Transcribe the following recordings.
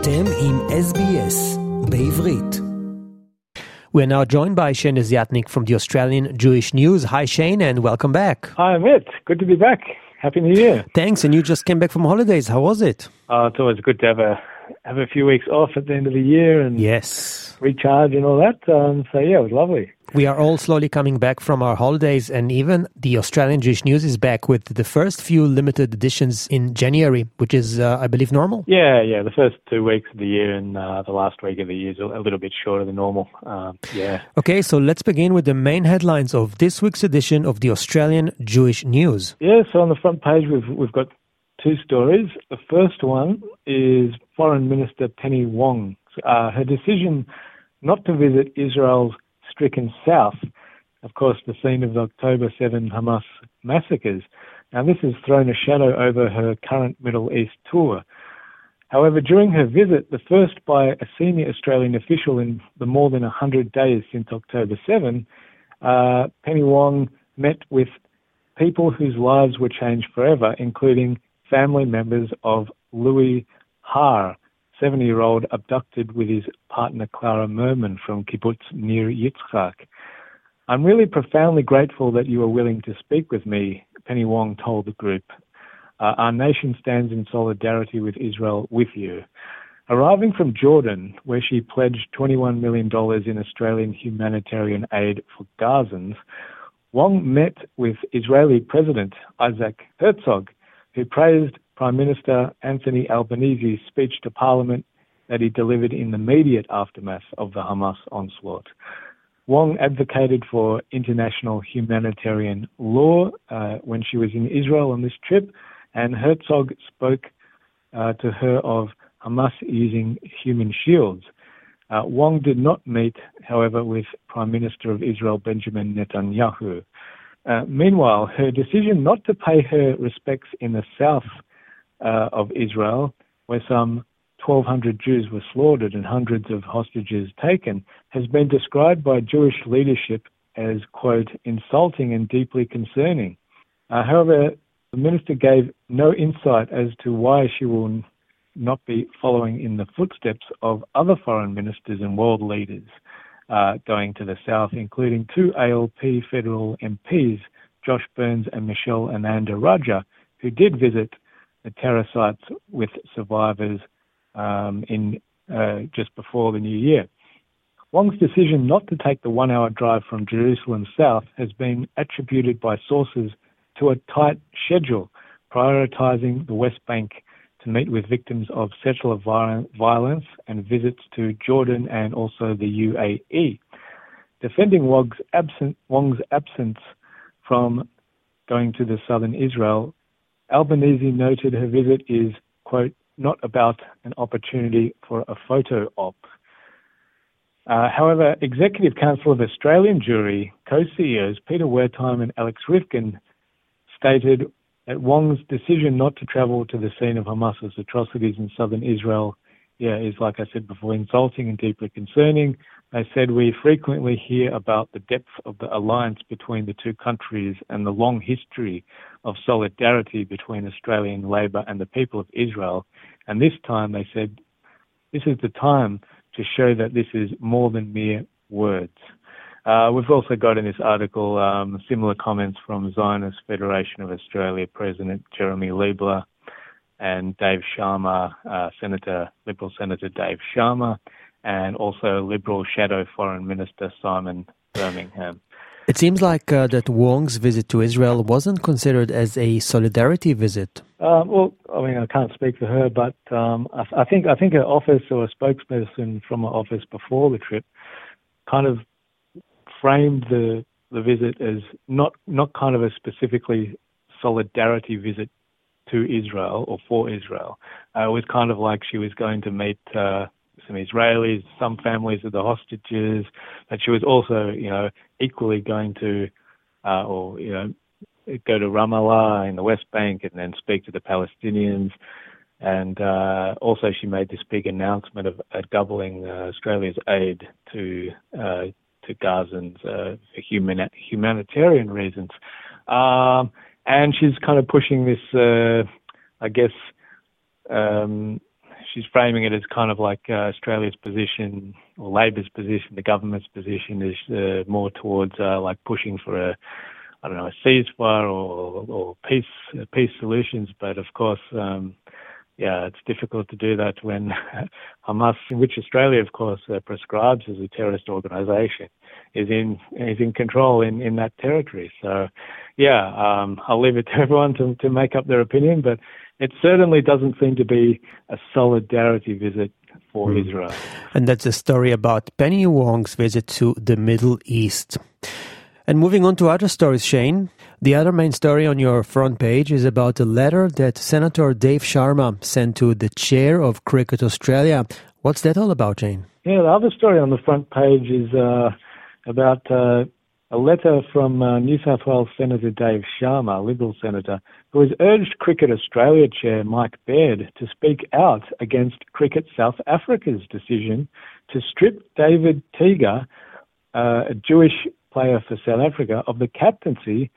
אתם עם SBS בעברית. We are now joined by Shane Desiatnik from the Australian Jewish News. Hi Shane and welcome back. Hi Amit, good to be back. Happy New Year. Thanks, and you just came back from holidays. How was it? Uh, it's always good to have a have a few weeks off at the end of the year and yes, recharge and all that. Um, so yeah, it was lovely. We are all slowly coming back from our holidays, and even the Australian Jewish News is back with the first few limited editions in January, which is, uh, I believe, normal. Yeah, yeah. The first two weeks of the year and uh, the last week of the year is a little bit shorter than normal. Um, yeah. Okay, so let's begin with the main headlines of this week's edition of the Australian Jewish News. Yeah, so on the front page we've we've got two stories. The first one is Foreign Minister Penny Wong. Uh, her decision not to visit Israel's stricken south, of course, the scene of the October 7 Hamas massacres. Now, this has thrown a shadow over her current Middle East tour. However, during her visit, the first by a senior Australian official in the more than 100 days since October 7, uh, Penny Wong met with people whose lives were changed forever, including family members of Louis Har, 70 year old abducted with his partner Clara Marman from Kibbutz Nir Yitzchak. I'm really profoundly grateful that you are willing to speak with me, Penny Wong told the group. Uh, our nation stands in solidarity with Israel with you. Arriving from Jordan, where she pledged $21 million in Australian humanitarian aid for Gazans, Wong met with Israeli President Isaac Herzog who praised Prime Minister Anthony Albanese's speech to Parliament that he delivered in the immediate aftermath of the Hamas onslaught. Wong advocated for international humanitarian law uh, when she was in Israel on this trip, and Herzog spoke uh, to her of Hamas using human shields. Uh, Wong did not meet, however, with Prime Minister of Israel Benjamin Netanyahu. Uh, meanwhile, her decision not to pay her respects in the south uh, of Israel, where some 1,200 Jews were slaughtered and hundreds of hostages taken, has been described by Jewish leadership as, quote, insulting and deeply concerning. Uh, however, the minister gave no insight as to why she will not be following in the footsteps of other foreign ministers and world leaders uh, going to the south, including two ALP federal MPs, Josh Burns and Michelle Ananda-Rajah, who did visit the terror sites with survivors um, in uh, just before the new year. Wong's decision not to take the one-hour drive from Jerusalem south has been attributed by sources to a tight schedule, prioritizing the West Bank to meet with victims of sexual violence and visits to Jordan and also the UAE. Defending Wong's, Wong's absence from going to the southern Israel, Albanese noted her visit is, quote, not about an opportunity for a photo op. Uh, however, Executive Council of Australian Jewry co-CEOs Peter Wertheim and Alex Ryvchin stated that Wong's decision not to travel to the scene of Hamas's atrocities in southern Israel yeah, is, like I said before, insulting and deeply concerning. They said we frequently hear about the depth of the alliance between the two countries and the long history of solidarity between Australian Labor and the people of Israel. And this time they said this is the time to show that this is more than mere words. Uh, we've also got in this article um, similar comments from Zionist Federation of Australia President Jeremy Leibler and Dave Sharma, uh, Senator, Liberal Senator Dave Sharma, and also Liberal Shadow Foreign Minister Simon Birmingham. It seems like uh, that Wong's visit to Israel wasn't considered as a solidarity visit. Um, well, I mean, I can't speak for her, but um, I, I, think I think her office or a spokesperson from her office before the trip kind of framed the the visit as not not kind of a specifically solidarity visit to Israel or for Israel. Uh, it was kind of like she was going to meet uh, some Israelis, some families of the hostages, but she was also, you know, equally going to, uh, or you know, go to Ramallah in the West Bank and then speak to the Palestinians. And uh, also, she made this big announcement of uh, doubling uh, Australia's aid to uh, to Gazans uh, for human, humanitarian reasons. Um, and she's kind of pushing this, uh, I guess, um, she's framing it as kind of like uh, Australia's position or Labor's position, the government's position is uh, more towards uh, like pushing for a, I don't know, a ceasefire or, or peace uh, peace solutions. But of course, um, yeah, it's difficult to do that when Hamas, which Australia, of course, uh, prescribes as a terrorist organisation, is in is in control in, in that territory. So, yeah, um, I'll leave it to everyone to to make up their opinion, but it certainly doesn't seem to be a solidarity visit for mm. Israel. And that's a story about Penny Wong's visit to the Middle East. And moving on to other stories, Shane. The other main story on your front page is about a letter that Senator Dave Sharma sent to the chair of Cricket Australia. What's that all about, Jane? Yeah, the other story on the front page is uh, about uh, a letter from uh, New South Wales Senator Dave Sharma, Liberal Senator, who has urged Cricket Australia Chair Mike Baird to speak out against Cricket South Africa's decision to strip David Teeger, uh, a Jewish player for South Africa, of the captaincy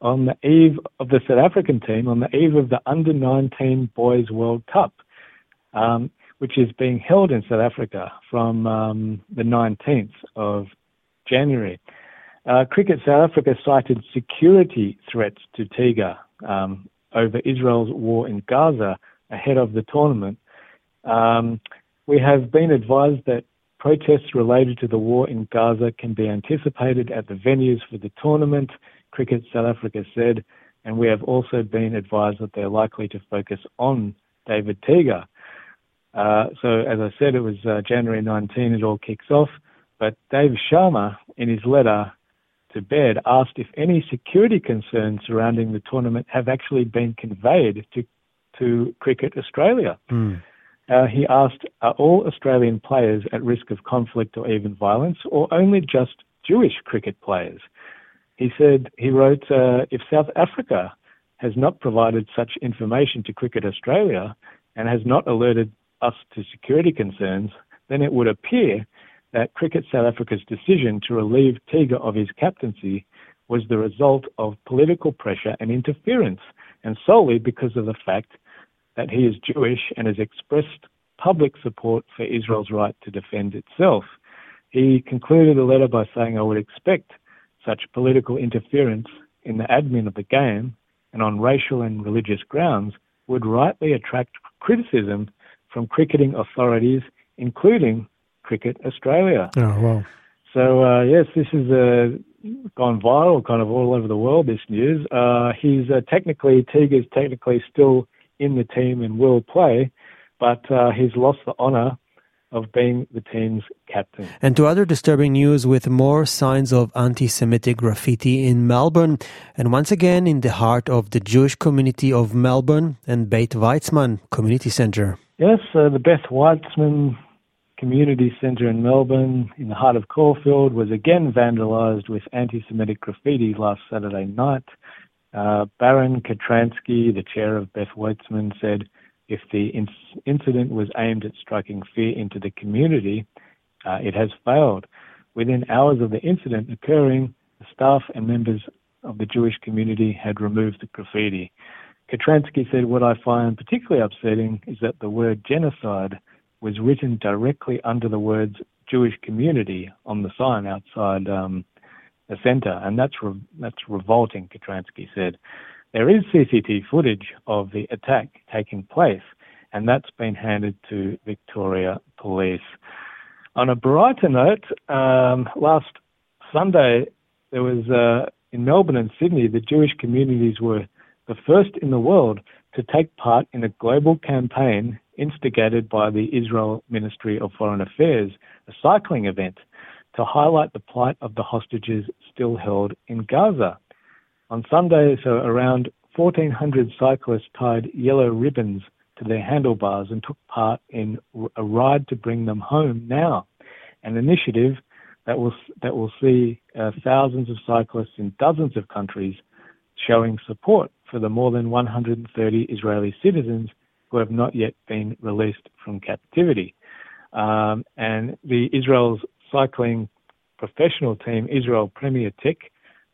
on the eve of the South African team on the eve of the Under 19 Boys World Cup, um, which is being held in South Africa from um, the 19th of January. Uh, Cricket South Africa cited security threats to Teeger um, over Israel's war in Gaza ahead of the tournament. Um, we have been advised that protests related to the war in Gaza can be anticipated at the venues for the tournament, Cricket South Africa said, and we have also been advised that they're likely to focus on David Teeger. Uh, so, as I said, it was uh, January 19, it all kicks off. But Dave Sharma, in his letter, to Baird asked if any security concerns surrounding the tournament have actually been conveyed to, to Cricket Australia. Mm. Uh, he asked, are all Australian players at risk of conflict or even violence, or only just Jewish cricket players? He said, he wrote, uh, if South Africa has not provided such information to Cricket Australia and has not alerted us to security concerns, then it would appear that Cricket South Africa's decision to relieve Teeger of his captaincy was the result of political pressure and interference, and solely because of the fact that he is Jewish and has expressed public support for Israel's right to defend itself. He concluded the letter by saying, I would expect such political interference in the admin of the game and on racial and religious grounds would rightly attract criticism from cricketing authorities, including Cricket Australia. Oh, wow. So, uh, yes, this has uh, gone viral kind of all over the world, this news. Uh, he's uh, technically, Teeger's technically still in the team and will play, but uh, he's lost the honour of being the team's captain. And to other disturbing news with more signs of anti Semitic graffiti in Melbourne, and once again in the heart of the Jewish community of Melbourne and Beit Weizmann Community Centre. Yes, uh, the Beth Weizmann Community Centre in Melbourne, in the heart of Caulfield, was again vandalised with anti Semitic graffiti last Saturday night. Uh, Baron Katransky, the chair of Beth Weizmann, said if the inc- incident was aimed at striking fear into the community, uh, it has failed. Within hours of the incident occurring, the staff and members of the Jewish community had removed the graffiti. Katransky said, What I find particularly upsetting is that the word genocide was written directly under the words Jewish community on the sign outside um, the centre, and that's re- that's revolting. Katransky said, "There is CCTV footage of the attack taking place, and that's been handed to Victoria Police." On a brighter note, um, last Sunday there was uh, in Melbourne and Sydney, the Jewish communities were the first in the world to take part in a global campaign instigated by the Israel Ministry of Foreign Affairs, a cycling event to highlight the plight of the hostages still held in Gaza. On Sunday, so around 1,400 cyclists tied yellow ribbons to their handlebars and took part in a ride to bring them home now, an initiative that will that will see uh, thousands of cyclists in dozens of countries showing support for the more than 130 Israeli citizens who have not yet been released from captivity. Um, and the Israel's cycling professional team, Israel Premier Tech,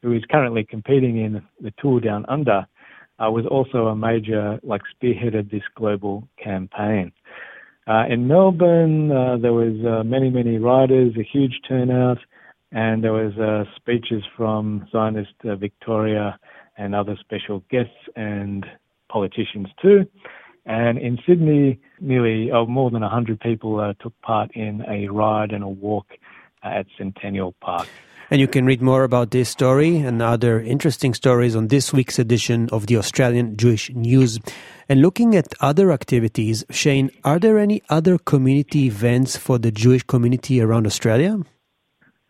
who is currently competing in the Tour Down Under, uh, was also a major, like, spearheaded this global campaign. Uh, in Melbourne, uh, there was uh, many, many riders, a huge turnout, and there was uh, speeches from Zionist uh, Victoria and other special guests and politicians too. And in Sydney, nearly oh, more than 100 people took part in a ride and a walk at Centennial Park. And you can read more about this story and other interesting stories on this week's edition of the Australian Jewish News. And looking at other activities, Shane, are there any other community events for the Jewish community around Australia?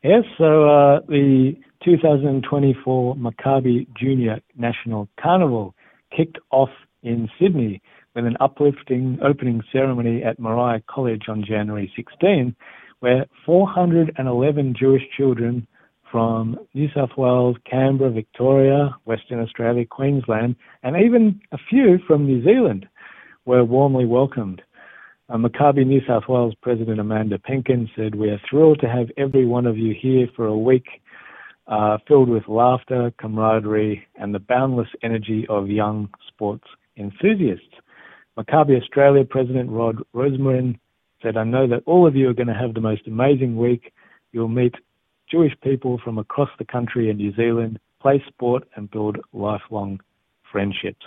Yes, so uh, the 2024 Maccabi Junior National Carnival kicked off in Sydney with an uplifting opening ceremony at Moriah College on January 16, where 411 Jewish children from New South Wales, Canberra, Victoria, Western Australia, Queensland, and even a few from New Zealand were warmly welcomed. Uh, Maccabi New South Wales President Amanda Penkin said, We are thrilled to have every one of you here for a week uh, filled with laughter, camaraderie, and the boundless energy of young sports enthusiasts. Maccabi Australia President Rod Rosmarin said, I know that all of you are going to have the most amazing week. You'll meet Jewish people from across the country and New Zealand play sport and build lifelong friendships.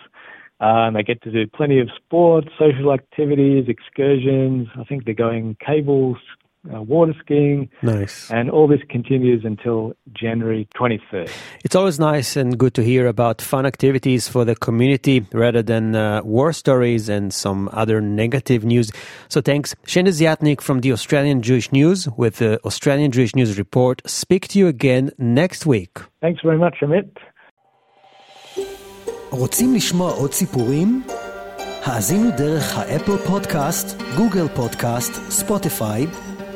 Uh, and they get to do plenty of sports, social activities, excursions. I think they're going cables, uh, water skiing. Nice. And all this continues until January 23rd. It's always nice and good to hear about fun activities for the community rather than uh, war stories and some other negative news. So thanks. Shane Desiatnik from the Australian Jewish News with the Australian Jewish News Report. Speak to you again next week. Thanks very much, Amit. רוצים לשמוע עוד סיפורים? האזינו דרך האפל פודקאסט, גוגל פודקאסט, ספוטיפיי